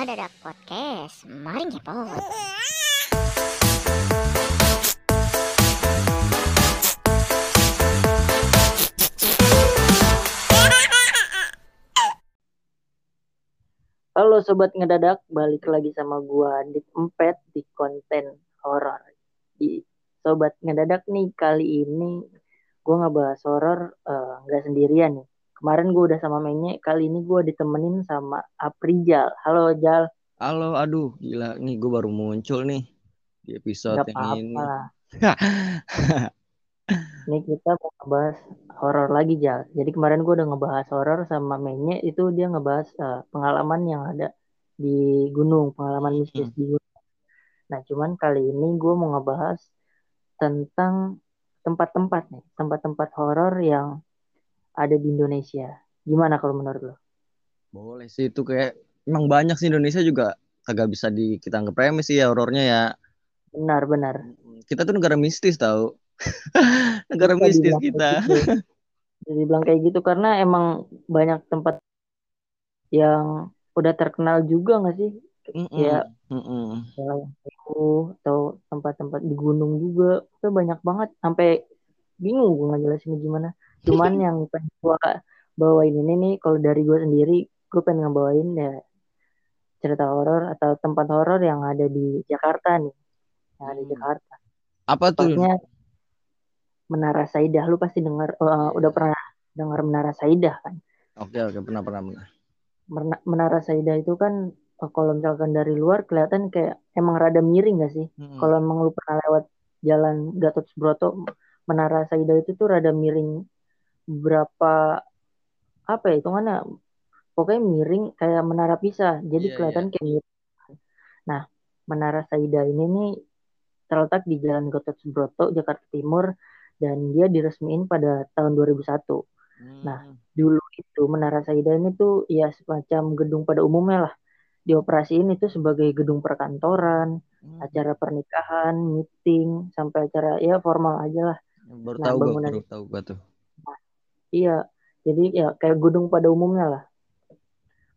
Ngadadak Podcast. Mari ngepot. Halo sobat ngedadak, balik lagi sama gua di Empet di konten horor. Di sobat ngedadak nih kali ini gua ngebahas horor eh, nggak sendirian nih. Kemarin gua udah sama Menye, kali ini gua ditemenin sama Aprijal. Halo Jal, Halo, aduh, gila nih gue baru muncul nih di episode nggak yang apa-apa ini. lah. Nih kita mau ngebahas horor lagi Jal. Jadi kemarin gua udah ngebahas horor sama Menye, itu dia ngebahas eh, pengalaman yang ada di gunung, pengalaman mistis Hmm, di gunung. Nah cuman kali ini gua mau ngebahas tentang tempat-tempat nih, tempat-tempat horor yang ada di Indonesia. Gimana kalau menurut lo? boleh sih itu kayak emang banyak sih Indonesia juga kagak bisa di kita anggap remeh sih ya horornya ya. Benar-benar. Kita tuh negara mistis tahu. Negara Bisa mistis kita. gitu. Bisa dibilang kayak gitu karena emang banyak tempat yang udah terkenal juga nggak sih? Ya, kayak itu atau tempat-tempat di gunung juga. Itu banyak banget. Sampai bingung gue ngejelasinnya gimana. Cuman yang pengen gue bawain ini nih, kalau dari gue sendiri, gue pengen ngebawain ya cerita horor atau tempat horor yang ada di Jakarta nih. Yang ada di Hmm. Jakarta. Apa tuh? Tepatnya Menara Saidah. Lu pasti dengar, eh, udah Iya. pernah dengar Menara Saidah kan? Oke, oke, pernah, pernah, pernah. Mena- Menara Saidah itu kan eh, kalau misalkan dari luar kelihatan kayak emang rada miring gak sih? Mm-mm. Kalau emang lu pernah lewat jalan Gatot Subroto, Menara Saidah itu tuh rada miring berapa apa ya hitungannya pokoknya miring kayak menara pisah jadi Iya, kelihatan iya. kayak miring. Nah, Menara Saidah ini nih terletak di Jalan Gatot Subroto, Jakarta Timur dan dia diresmiin pada tahun 2001. Nah, Hmm. dulu itu Menara Saidah ini tuh ya semacam gedung pada umumnya lah. Dioperasiin itu sebagai gedung perkantoran, Hmm. acara pernikahan, meeting, sampai acara ya formal aja lah. Baru Nah, tahu gua, bangunan baru tahu gua tuh. Iya. Jadi ya kayak gedung pada umumnya lah.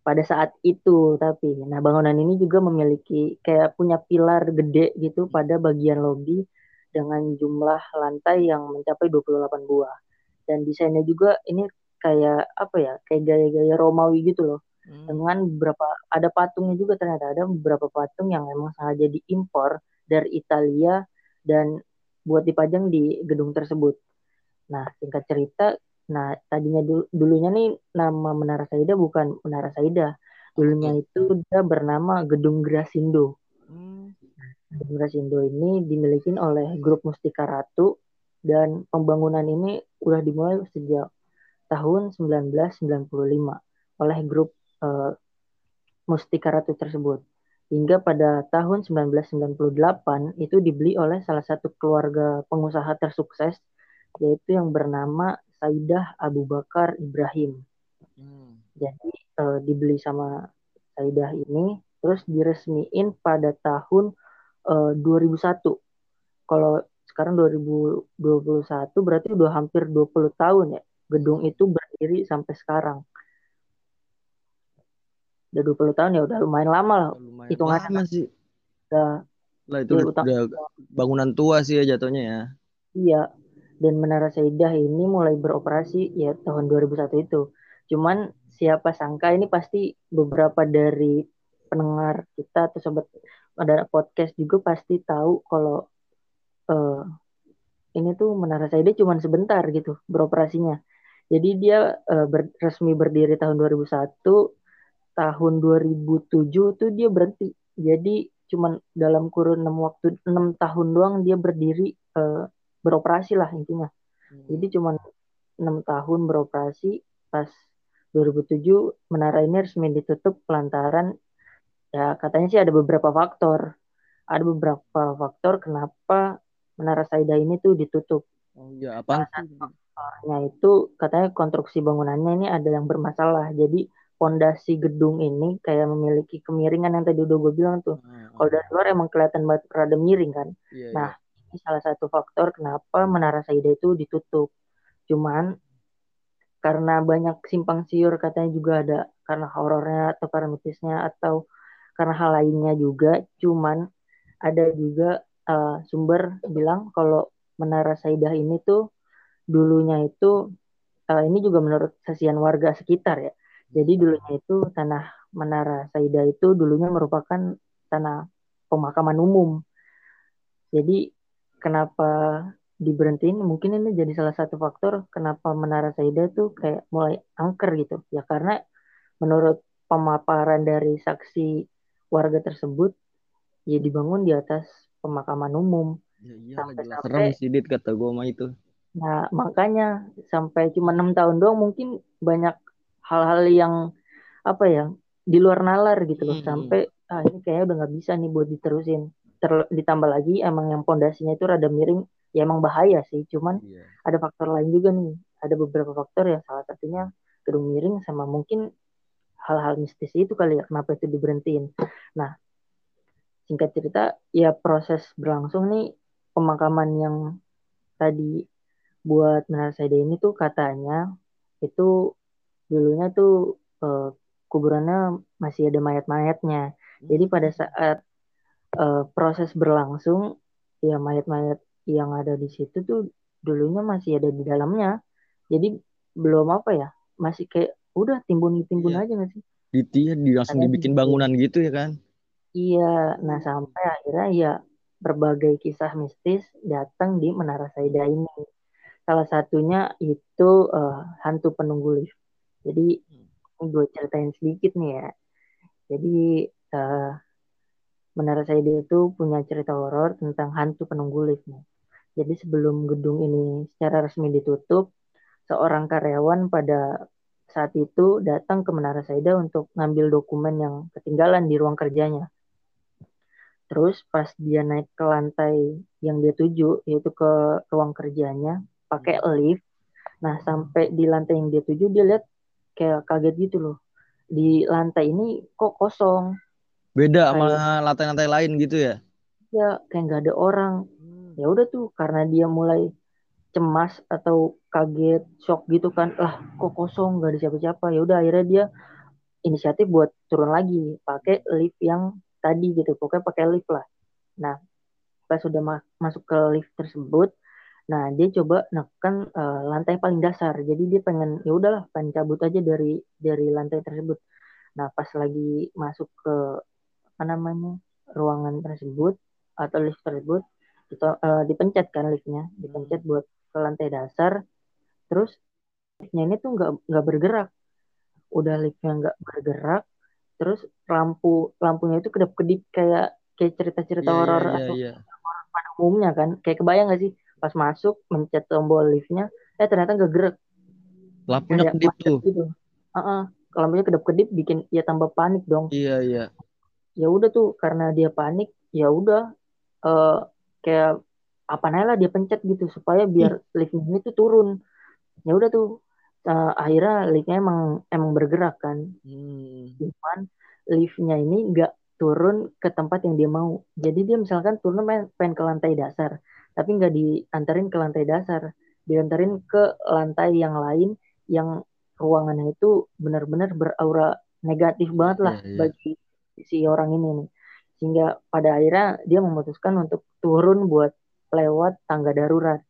Pada saat itu tapi, nah bangunan ini juga memiliki kayak punya pilar gede gitu pada bagian lobi dengan jumlah lantai yang mencapai 28 buah. Dan desainnya juga ini kayak apa ya, kayak gaya-gaya Romawi gitu loh. Hmm. Dengan beberapa, ada patungnya juga ternyata, ada beberapa patung yang emang sengaja diimpor dari Italia dan buat dipajang di gedung tersebut. Nah, singkat cerita, nah tadinya dulu, dulunya nih nama Menara Saidah bukan Menara Saidah. Apa Dulunya itu dia bernama Gedung Grasindo. Hmm. Gedung Grasindo ini dimiliki oleh grup Mustika Ratu dan pembangunan ini udah dimulai sejak tahun 1995 oleh grup eh, Mustika Ratu tersebut. Hingga pada tahun 1998 itu dibeli oleh salah satu keluarga pengusaha tersukses yaitu yang bernama Saidah Abu Bakar Ibrahim. Hmm. Jadi eh, dibeli sama Saidah ini terus diresmiin pada tahun eh, 2001. Kalau sekarang 2021 berarti udah hampir 20 tahun ya gedung itu berdiri sampai sekarang. Udah 20 tahun ya udah lumayan lama lah Lumayan hitungannya lama sih. udah Lah itu udah, utang udah bangunan tua sih ya jatuhnya ya. iya dan Menara Saidah ini mulai beroperasi ya tahun 2001 itu. Cuman siapa sangka ini pasti beberapa dari pendengar kita atau sobat ada podcast juga pasti tahu kalau eh, ini tuh Menara Saidah cuman sebentar gitu beroperasinya. Jadi dia eh, ber- resmi berdiri tahun 2001, tahun 2007 tuh dia berhenti. Jadi cuman dalam kurun 6 waktu 6 tahun doang dia berdiri eh, beroperasi lah intinya. Jadi cuman 6 tahun beroperasi pas 2007 menara ini resmi ditutup lantaran ya katanya sih ada beberapa faktor. Ada beberapa faktor kenapa Menara Saidah ini tuh ditutup. Oh iya, satu faktornya itu katanya konstruksi bangunannya ini ada yang bermasalah. Jadi pondasi gedung ini kayak memiliki kemiringan yang tadi udah gue bilang tuh. Ah, Kalau dari luar emang kelihatan banget rada miring kan. Iya, Nah, iya. Salah satu faktor kenapa Menara Saidah itu ditutup. Cuman karena banyak simpang siur katanya juga ada karena horornya atau karena mitisnya atau karena hal lainnya juga cuman ada juga uh, sumber bilang kalau Menara Saidah ini tuh dulunya itu uh, ini juga menurut sesian warga sekitar ya. Jadi dulunya itu tanah Menara Saidah itu dulunya merupakan tanah pemakaman umum. Jadi kenapa diberhentiin? Mungkin ini jadi salah satu faktor kenapa Menara Saidah tuh kayak mulai angker gitu. Ya karena menurut pemaparan dari saksi warga tersebut ya dibangun di atas pemakaman umum. Ya, iya, sampai, sampai serem sih Dit kata gue mah itu. Nah makanya sampai cuma enam tahun doang mungkin banyak hal-hal yang apa ya di luar nalar gitu loh hmm. sampai ah ini kayaknya udah nggak bisa nih buat diterusin. Ter ditambah lagi emang yang pondasinya itu rada miring ya emang bahaya sih cuman yeah. ada faktor lain juga nih ada beberapa faktor ya salah satunya gedung miring sama mungkin hal-hal mistis itu kali ya kenapa itu diberhentiin. Nah singkat cerita ya proses berlangsung nih pemakaman yang tadi buat Menara Saida ini tuh katanya itu dulunya tuh uh, kuburannya masih ada mayat-mayatnya. Jadi pada hmm. saat uh, proses berlangsung ya mayat-mayat yang ada di situ tuh dulunya masih ada di dalamnya. Jadi belum apa ya, masih kayak udah timbun-timbun iya. aja gak sih? Di, di langsung dibikin bangunan gitu ya kan? Iya, nah sampai akhirnya ya berbagai kisah mistis datang di Menara Saida ini. Salah satunya itu uh, hantu penunggu lift. Jadi ini gue ceritain sedikit nih ya. Jadi uh, Menara Saida itu punya cerita horor tentang hantu penunggu lift nih. Jadi sebelum gedung ini secara resmi ditutup, seorang karyawan pada saat itu datang ke Menara Saida untuk ngambil dokumen yang ketinggalan di ruang kerjanya. Terus pas dia naik ke lantai yang dia tuju, yaitu ke ruang kerjanya, pakai hmm. lift. Nah, sampai di lantai yang dia tuju, dia lihat kayak kaget gitu loh. Di lantai ini kok kosong. Beda kayak, sama lantai-lantai lain gitu ya? Ya, kayak nggak ada orang. Hmm. Ya udah tuh, karena dia mulai cemas atau kaget, shock gitu kan. Lah, kok kosong, nggak ada siapa-siapa. Ya udah akhirnya dia inisiatif buat turun lagi, pakai lift yang tadi gitu pokoknya pakai lift lah nah pas sudah ma masuk ke lift tersebut nah dia coba neken uh, lantai paling dasar jadi dia pengen ya udahlah pengen cabut aja dari dari lantai tersebut nah pas lagi masuk ke apa namanya ruangan tersebut atau lift tersebut itu uh, dipencet kan liftnya dipencet hmm. buat ke lantai dasar terus liftnya ini tuh nggak nggak bergerak udah liftnya nggak bergerak terus lampu lampunya itu kedap kedip kayak kayak cerita-cerita yeah, horor yeah, atau yeah. pada umumnya kan kayak kebayang gak sih pas masuk mencet tombol liftnya eh ternyata gak gerak lampunya kedip tuh gitu. uh -uh. lampunya kedap kedip bikin ya tambah panik dong iya yeah, iya yeah. Ya udah tuh karena dia panik ya udah uh, kayak apa lah dia pencet gitu supaya biar hmm. liftnya ini tuh turun ya udah tuh uh, akhirnya liftnya emang emang bergerak kan hmm. cuman liftnya ini nggak turun ke tempat yang dia mau jadi dia misalkan turun pengen, pengen ke lantai dasar tapi nggak diantarin ke lantai dasar diantarin ke lantai yang lain yang ruangannya itu benar-benar beraura negatif banget lah yeah, yeah. bagi si orang ini nih. Sehingga pada akhirnya dia memutuskan untuk turun buat lewat tangga darurat.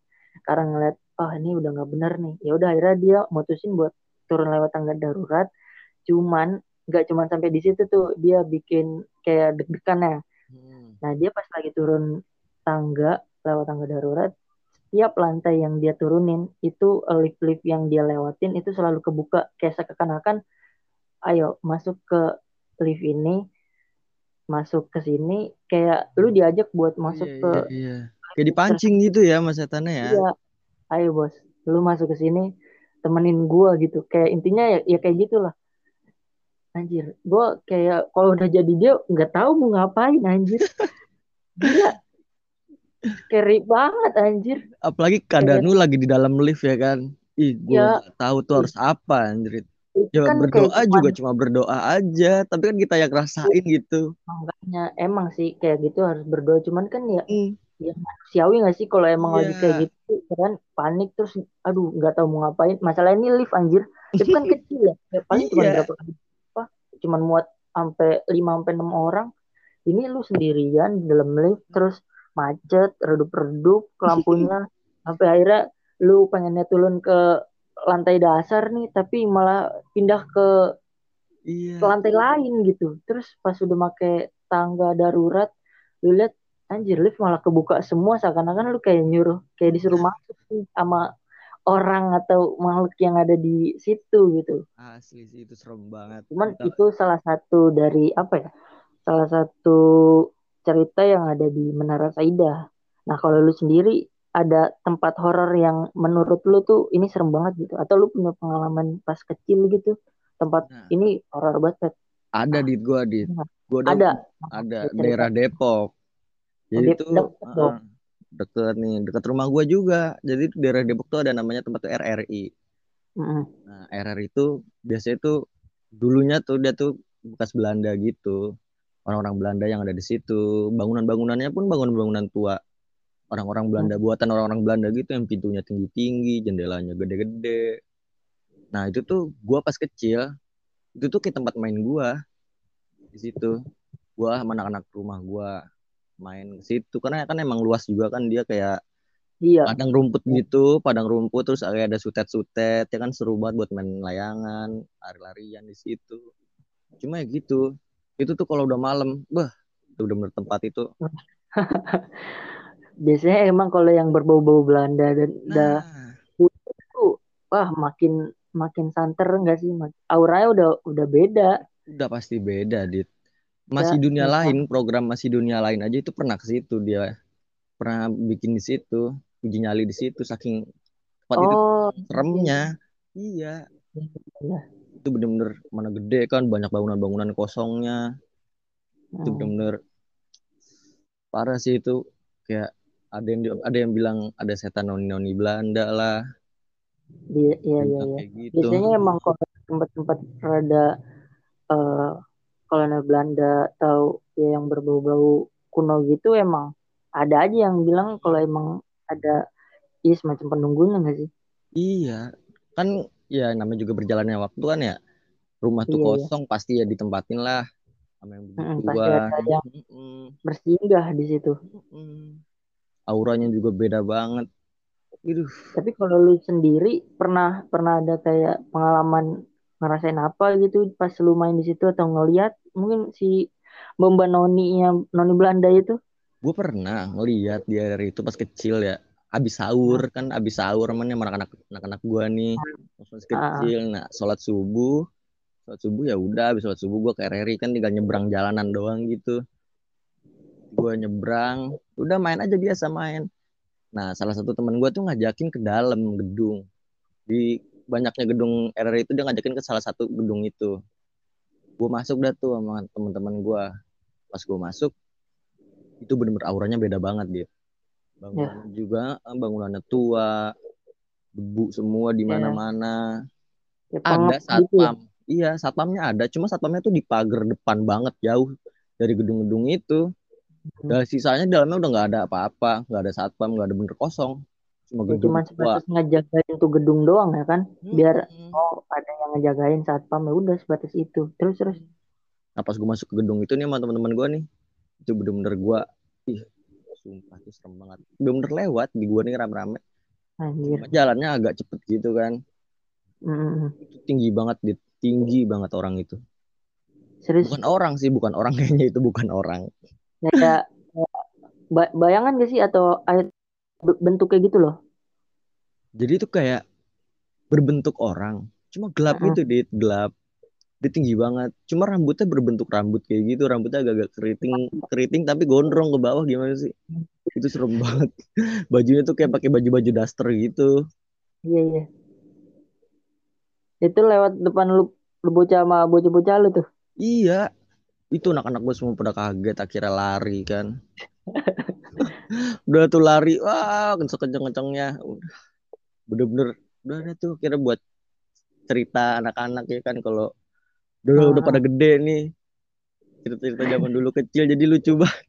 Karena ngeliat oh ini udah nggak bener nih. Ya udah akhirnya dia mutusin buat turun lewat tangga darurat. Cuman nggak cuman sampai di situ tuh dia bikin kayak deg-degan ya. Hmm. nah dia pas lagi turun tangga lewat tangga darurat setiap lantai yang dia turunin itu lift-lift yang dia lewatin itu selalu kebuka. Kayak seakan-akan ayo masuk ke lift ini masuk ke sini kayak lu diajak buat masuk iya, ke iya, iya. kayak dipancing gitu ya mas Etana ya? Iya. Ayo bos. Lu masuk ke sini temenin gua gitu. Kayak intinya ya, ya kayak gitulah. Anjir gua kayak kalau udah jadi dia nggak tahu mau ngapain anjir. Dia keri banget anjir. Apalagi keadaan lu lagi di dalam lift ya kan? Ih gua ya, tahu tuh harus apa anjir Ya kan berdoa juga cuma berdoa aja, tapi kan kita yang rasain gitu. Makanya emang sih kayak gitu harus berdoa, cuman kan ya mm ya manusiawi gak sih kalau emang yeah. lagi kayak iya. gitu kan? Panik terus aduh nggak tahu mau ngapain. Masalah ini lift anjir. Lift kan kecil ya, ya paling cuma yeah. berapa apa cuma muat sampai lima sampai enam orang. Ini lu sendirian di dalam lift terus macet redup-redup lampunya. Sampai akhirnya lu pengennya turun ke lantai dasar nih tapi malah pindah ke iya. ke lantai lain gitu. Terus pas udah make tangga darurat lu lihat anjir lift malah kebuka semua seakan-akan lu kayak nyuruh kayak disuruh masuk sih sama orang atau makhluk yang ada di situ gitu. Asli sih itu serem banget. Cuman Kita- itu salah satu dari apa ya salah satu cerita yang ada di Menara Saidah nah kalau lu sendiri ada tempat horor yang menurut lu tuh ini serem banget gitu? Atau lu punya pengalaman pas kecil gitu? Tempat Nah. ini horor banget ada di gua di Nah, gua ada. Ada daerah Depok. Jadi Dep- itu dong. deket nih deket rumah gua juga. Jadi di daerah Depok tuh ada namanya tempat tuh RRI Mm-mm. nah RRI itu biasanya tuh dulunya tuh dia tuh bekas Belanda gitu. Orang-orang Belanda yang ada di situ. Bangunan-bangunannya pun bangunan-bangunan tua orang-orang Belanda buatan orang-orang Belanda gitu yang pintunya tinggi-tinggi jendelanya gede-gede. Nah itu tuh gua pas kecil itu tuh kayak tempat main gua di situ. Gua sama anak-anak rumah gua main ke situ karena kan emang luas juga kan dia kayak iya. padang rumput gitu padang rumput terus kayak ada sutet-sutet ya kan seru banget buat main layangan lari-larian di situ. Cuma ya gitu itu tuh kalau udah malam bah itu udah bener tempat itu biasanya emang kalau yang berbau-bau Belanda dan udah nah. Tuh wah makin makin santer enggak sih auranya udah udah beda. Udah pasti beda dit. Masih Ya, dunia ya. lain program masih dunia lain aja itu pernah ke situ dia pernah bikin di situ uji nyali di situ saking tempat itu oh seremnya. iya. Iya. itu bener-bener mana gede kan banyak bangunan-bangunan kosongnya. Itu Hmm. bener-bener parah sih itu kayak ada yang ada yang bilang ada setan noni-noni Belanda lah Iya, iya, iya, iya. kayak gitu Biasanya emang kalau tempat-tempat rada eh kolonial Belanda atau ya yang berbau-bau kuno gitu emang ada aja yang bilang kalau emang ada ya semacam penunggunya nggak sih? iya kan ya namanya juga berjalannya waktu kan ya rumah tuh Iya, iya. kosong pasti ya ditempatin lah sama yang pasti begituan ada yang bersinggah di situ. mm-mm. Auranya juga beda banget. Aduh, Tapi kalau lu sendiri pernah pernah ada kayak pengalaman ngerasain apa gitu pas lu main di situ atau ngeliat? Mungkin si Bomba Noni yang Noni Belanda itu? gue pernah ngeliat di area itu pas kecil ya. Abis sahur Hmm. kan abis sahur namanya sama anak-anak anak-anak gue nih. Masih Ah. kecil nah sholat subuh. Sholat subuh ya udah abis sholat subuh gue ke RRI kan tinggal nyebrang jalanan doang gitu. Gue nyebrang udah main aja biasa main. Nah salah satu teman gue tuh ngajakin ke dalam gedung. Di banyaknya gedung RRI itu dia ngajakin ke salah satu gedung itu. Gue masuk dah tuh sama teman-teman gue pas gue masuk itu bener-bener auranya beda banget dia bangunan juga eh, bangunannya tua debu semua di Ya. mana-mana. Ya, ada gitu ya. satpam. Iya satpamnya ada cuma satpamnya tuh di pagar depan banget jauh dari gedung-gedung itu. Dan sisanya dalamnya udah nggak ada apa-apa nggak ada satpam nggak ada bener kosong. Cuma Ya, gedung cuma sebatas ngejagain tuh gedung doang ya kan? Biar Mm-mm. oh ada yang ngejagain satpam ya udah sebatas itu. Terus terus. Nah pas gue masuk ke gedung itu nih sama teman-teman gue nih itu bener-bener gue ih sumpah itu serem banget. Bener-bener lewat di gue nih rame-rame. Anjir. Cuma jalannya agak cepet gitu kan. Itu tinggi banget dit. Tinggi banget orang itu. Serius? Bukan orang sih bukan orang kayaknya itu bukan orang kayak kayak ba- bayangan gak sih? Atau ayat be- bentuknya gitu loh. Jadi itu kayak berbentuk orang. Cuma gelap Mm-mm. gitu dit. Gelap. Dia tinggi banget. Cuma rambutnya berbentuk rambut kayak gitu. Rambutnya agak-agak keriting keriting tapi gondrong ke bawah. Gimana sih? Itu serem banget. Bajunya tuh kayak pakai baju-baju daster gitu. Iya iya. Itu lewat depan lu lu bocah sama bocah-bocah lu tuh? Iya itu anak-anak gue semua pada kaget akhirnya lari kan. Udah tuh lari wah kenceng-kencengnya. Udah. Bener-bener udah ada tuh kira buat cerita anak-anak ya kan kalau udah udah Ah. pada gede nih. Cerita-cerita zaman dulu kecil jadi lucu banget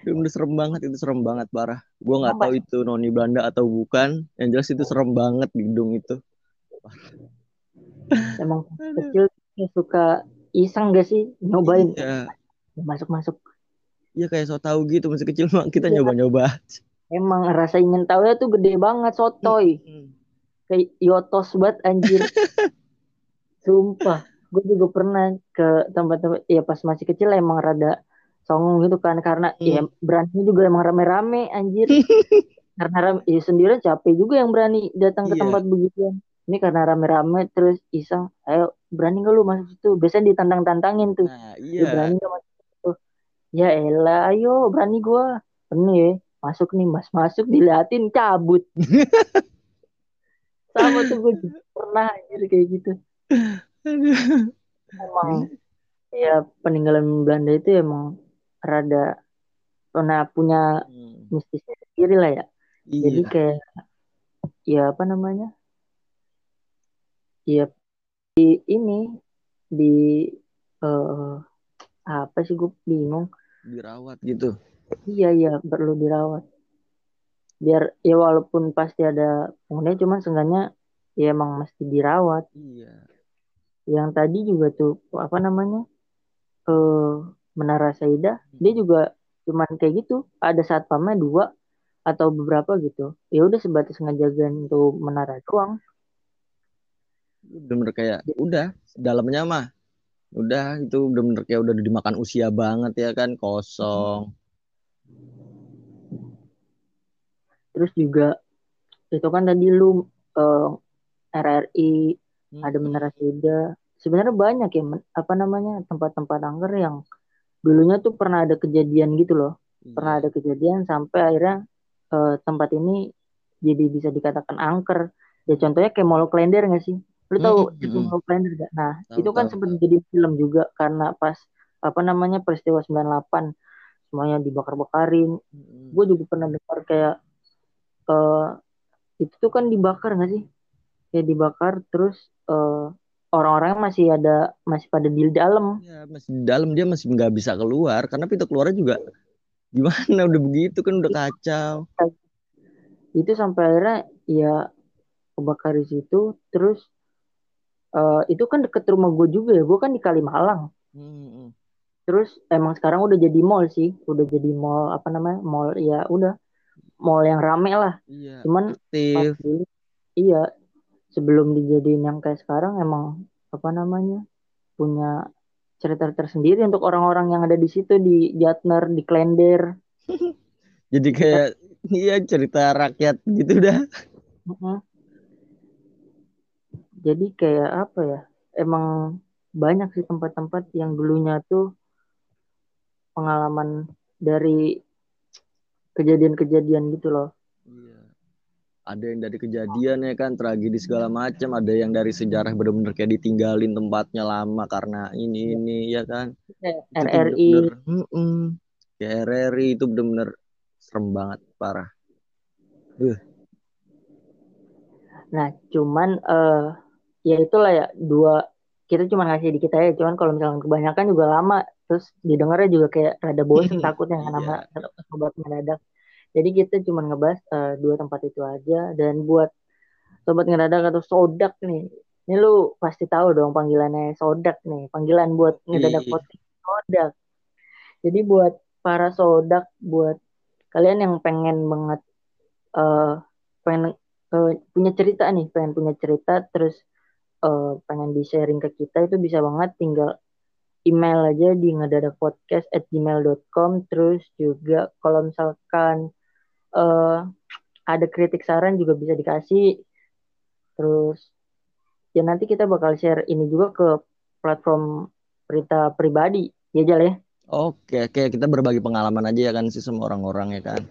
itu bener serem banget itu serem banget parah. Gua nggak tahu itu noni Belanda atau bukan. Yang jelas itu serem banget di gedung itu. Emang kecil suka iseng gak sih nyobain Iya. masuk masuk Iya kayak so tau gitu masih kecil mah kita Iya. nyoba-nyoba. emang rasa ingin tahu ya tuh gede banget sotoy Hmm. kayak yotos banget anjir sumpah gue juga pernah ke tempat-tempat ya pas masih kecil emang rada songong gitu kan karena Hmm. ya berani juga emang rame-rame anjir karena rame, ya sendirian capek juga yang berani datang ke Iya. tempat begituan ini karena rame-rame terus iseng ayo berani gak lu masuk situ? Biasanya ditantang-tantangin tuh. Nah, lu iya. berani gak masuk situ? Ya elah ayo berani gua. Ini ya masuk nih mas. Masuk diliatin cabut. Sama tuh gue pernah anjir kayak gitu. Emang ya peninggalan Belanda itu emang rada pernah punya Hmm. mistisnya sendiri lah ya. Jadi Iya. kayak ya apa namanya? Ya di ini di eh apa sih gue bingung. Dirawat gitu. iya iya perlu dirawat. Biar ya walaupun pasti ada penghuni cuman seenggaknya ya emang mesti dirawat. Iya. yang tadi juga tuh apa namanya eh Menara Saida dia juga cuman kayak gitu. Ada satpamnya dua atau beberapa gitu. Ya udah sebatas ngejagain untuk menara doang bener-bener kayak udah dalamnya mah udah itu bener-bener kayak udah dimakan usia banget ya kan kosong. Terus juga itu kan tadi lu eh, RRI Hmm. ada Menara Saida sebenarnya banyak ya apa namanya tempat-tempat angker yang dulunya tuh pernah ada kejadian gitu loh. Iya. pernah ada kejadian sampai akhirnya eh, tempat ini jadi bisa dikatakan angker. Ya contohnya kayak Mall Klender nggak sih lu tahu Hmm, itu hmm. Mall Klender gak? nah Tahu, itu kan tahu, sempat tahu. jadi film juga karena pas apa namanya peristiwa 98 semuanya dibakar-bakarin Hmm. gue juga pernah dengar kayak eh itu tuh kan dibakar nggak sih kayak dibakar terus eh orang-orangnya masih ada masih pada di dalam Ya, masih di dalam dia masih nggak bisa keluar karena pintu keluarnya juga gimana udah begitu kan udah kacau itu sampai akhirnya ya kebakar di situ terus eh itu kan deket rumah gue juga ya gue kan di Kalimalang. Hmm. terus emang sekarang udah jadi mall sih udah jadi mall apa namanya mall ya udah mall yang rame lah. Iya cuman pas aktif dulu iya sebelum dijadiin yang kayak sekarang emang apa namanya punya cerita tersendiri untuk orang-orang yang ada di situ di Jatner di Klender. Jadi kayak iya cerita rakyat gitu dah. Mm-mm. Jadi kayak apa ya emang banyak sih tempat-tempat yang dulunya tuh pengalaman dari kejadian-kejadian gitu loh Iya. Ada yang dari kejadian ya kan, tragedi segala macam. Ada yang dari sejarah bener-bener kayak ditinggalin tempatnya lama karena ini ini ya kan. RRI. Kayak RRI itu bener-bener serem banget parah. Nah, cuman eh ya itulah ya dua kita cuma ngasih di kita ya, cuman kalau misalkan kebanyakan juga lama, terus didengarnya juga kayak rada bosen takutnya Iya. nama sobat mendadak. Jadi kita cuma ngebahas eh, dua tempat itu aja dan buat sobat ngedadak atau sodak nih, ini lu pasti tahu dong panggilannya sodak nih, panggilan buat ngedadak Iya. podcast sodak. Jadi buat para sodak, buat kalian yang pengen banget eh pengen eh, punya cerita nih, pengen punya cerita terus eh, pengen di sharing ke kita itu bisa banget. Tinggal email aja di ngedadakpodcast at gmail.com terus juga kalau misalkan eh, ada kritik saran juga bisa dikasih. Terus ya nanti kita bakal share ini juga ke platform berita pribadi. Ya Jal ya? Oke, kayak kita berbagi pengalaman aja ya kan sih sama orang-orang ya kan.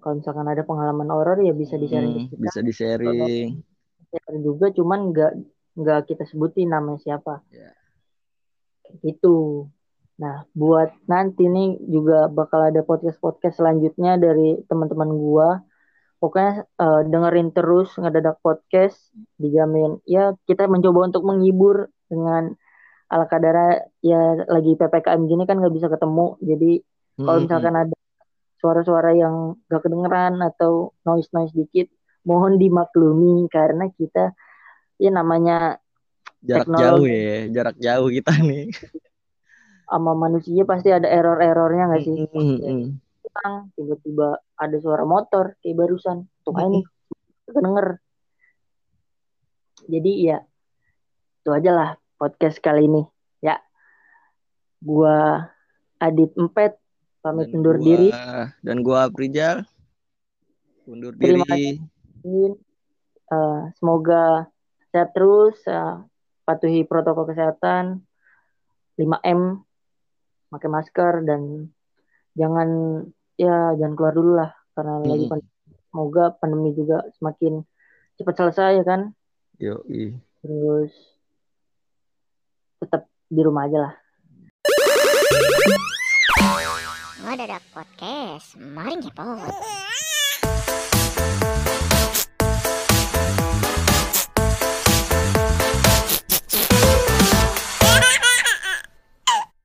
kalau misalkan ada pengalaman horor ya bisa di sharing Hmm, bisa di-sharing. Share juga cuman nggak nggak kita sebutin namanya siapa. Kayak gitu. Nah buat nanti nih juga bakal ada podcast podcast selanjutnya dari teman-teman gua. Pokoknya eh, dengerin terus ngedadak podcast dijamin. Ya kita mencoba untuk menghibur dengan ala kadara ya lagi ppkm gini kan nggak bisa ketemu. Jadi kalau Hmm, misalkan ada suara-suara yang gak kedengeran atau noise noise dikit mohon dimaklumi karena kita ya namanya jarak teknologi. jauh ya jarak jauh kita nih sama manusia pasti ada error-errornya nggak sih? Mm-mm. Pulang, tiba-tiba ada suara motor kayak barusan. Tuh kayak nih kedenger. Jadi ya itu aja lah podcast kali ini. Ya. Gua Adit Empet pamit Dan undur gua- diri. dan gua Aprijal undur Terima diri Eh, semoga sehat terus, eh, patuhi protokol kesehatan, 5M, pakai masker dan jangan ya jangan keluar dulu lah karena lagi Mm-mm. pandemi. Semoga pandemi juga semakin cepat selesai ya kan. yo Terus tetap di rumah aja lah. Ngadadak podcast, mari ngepot.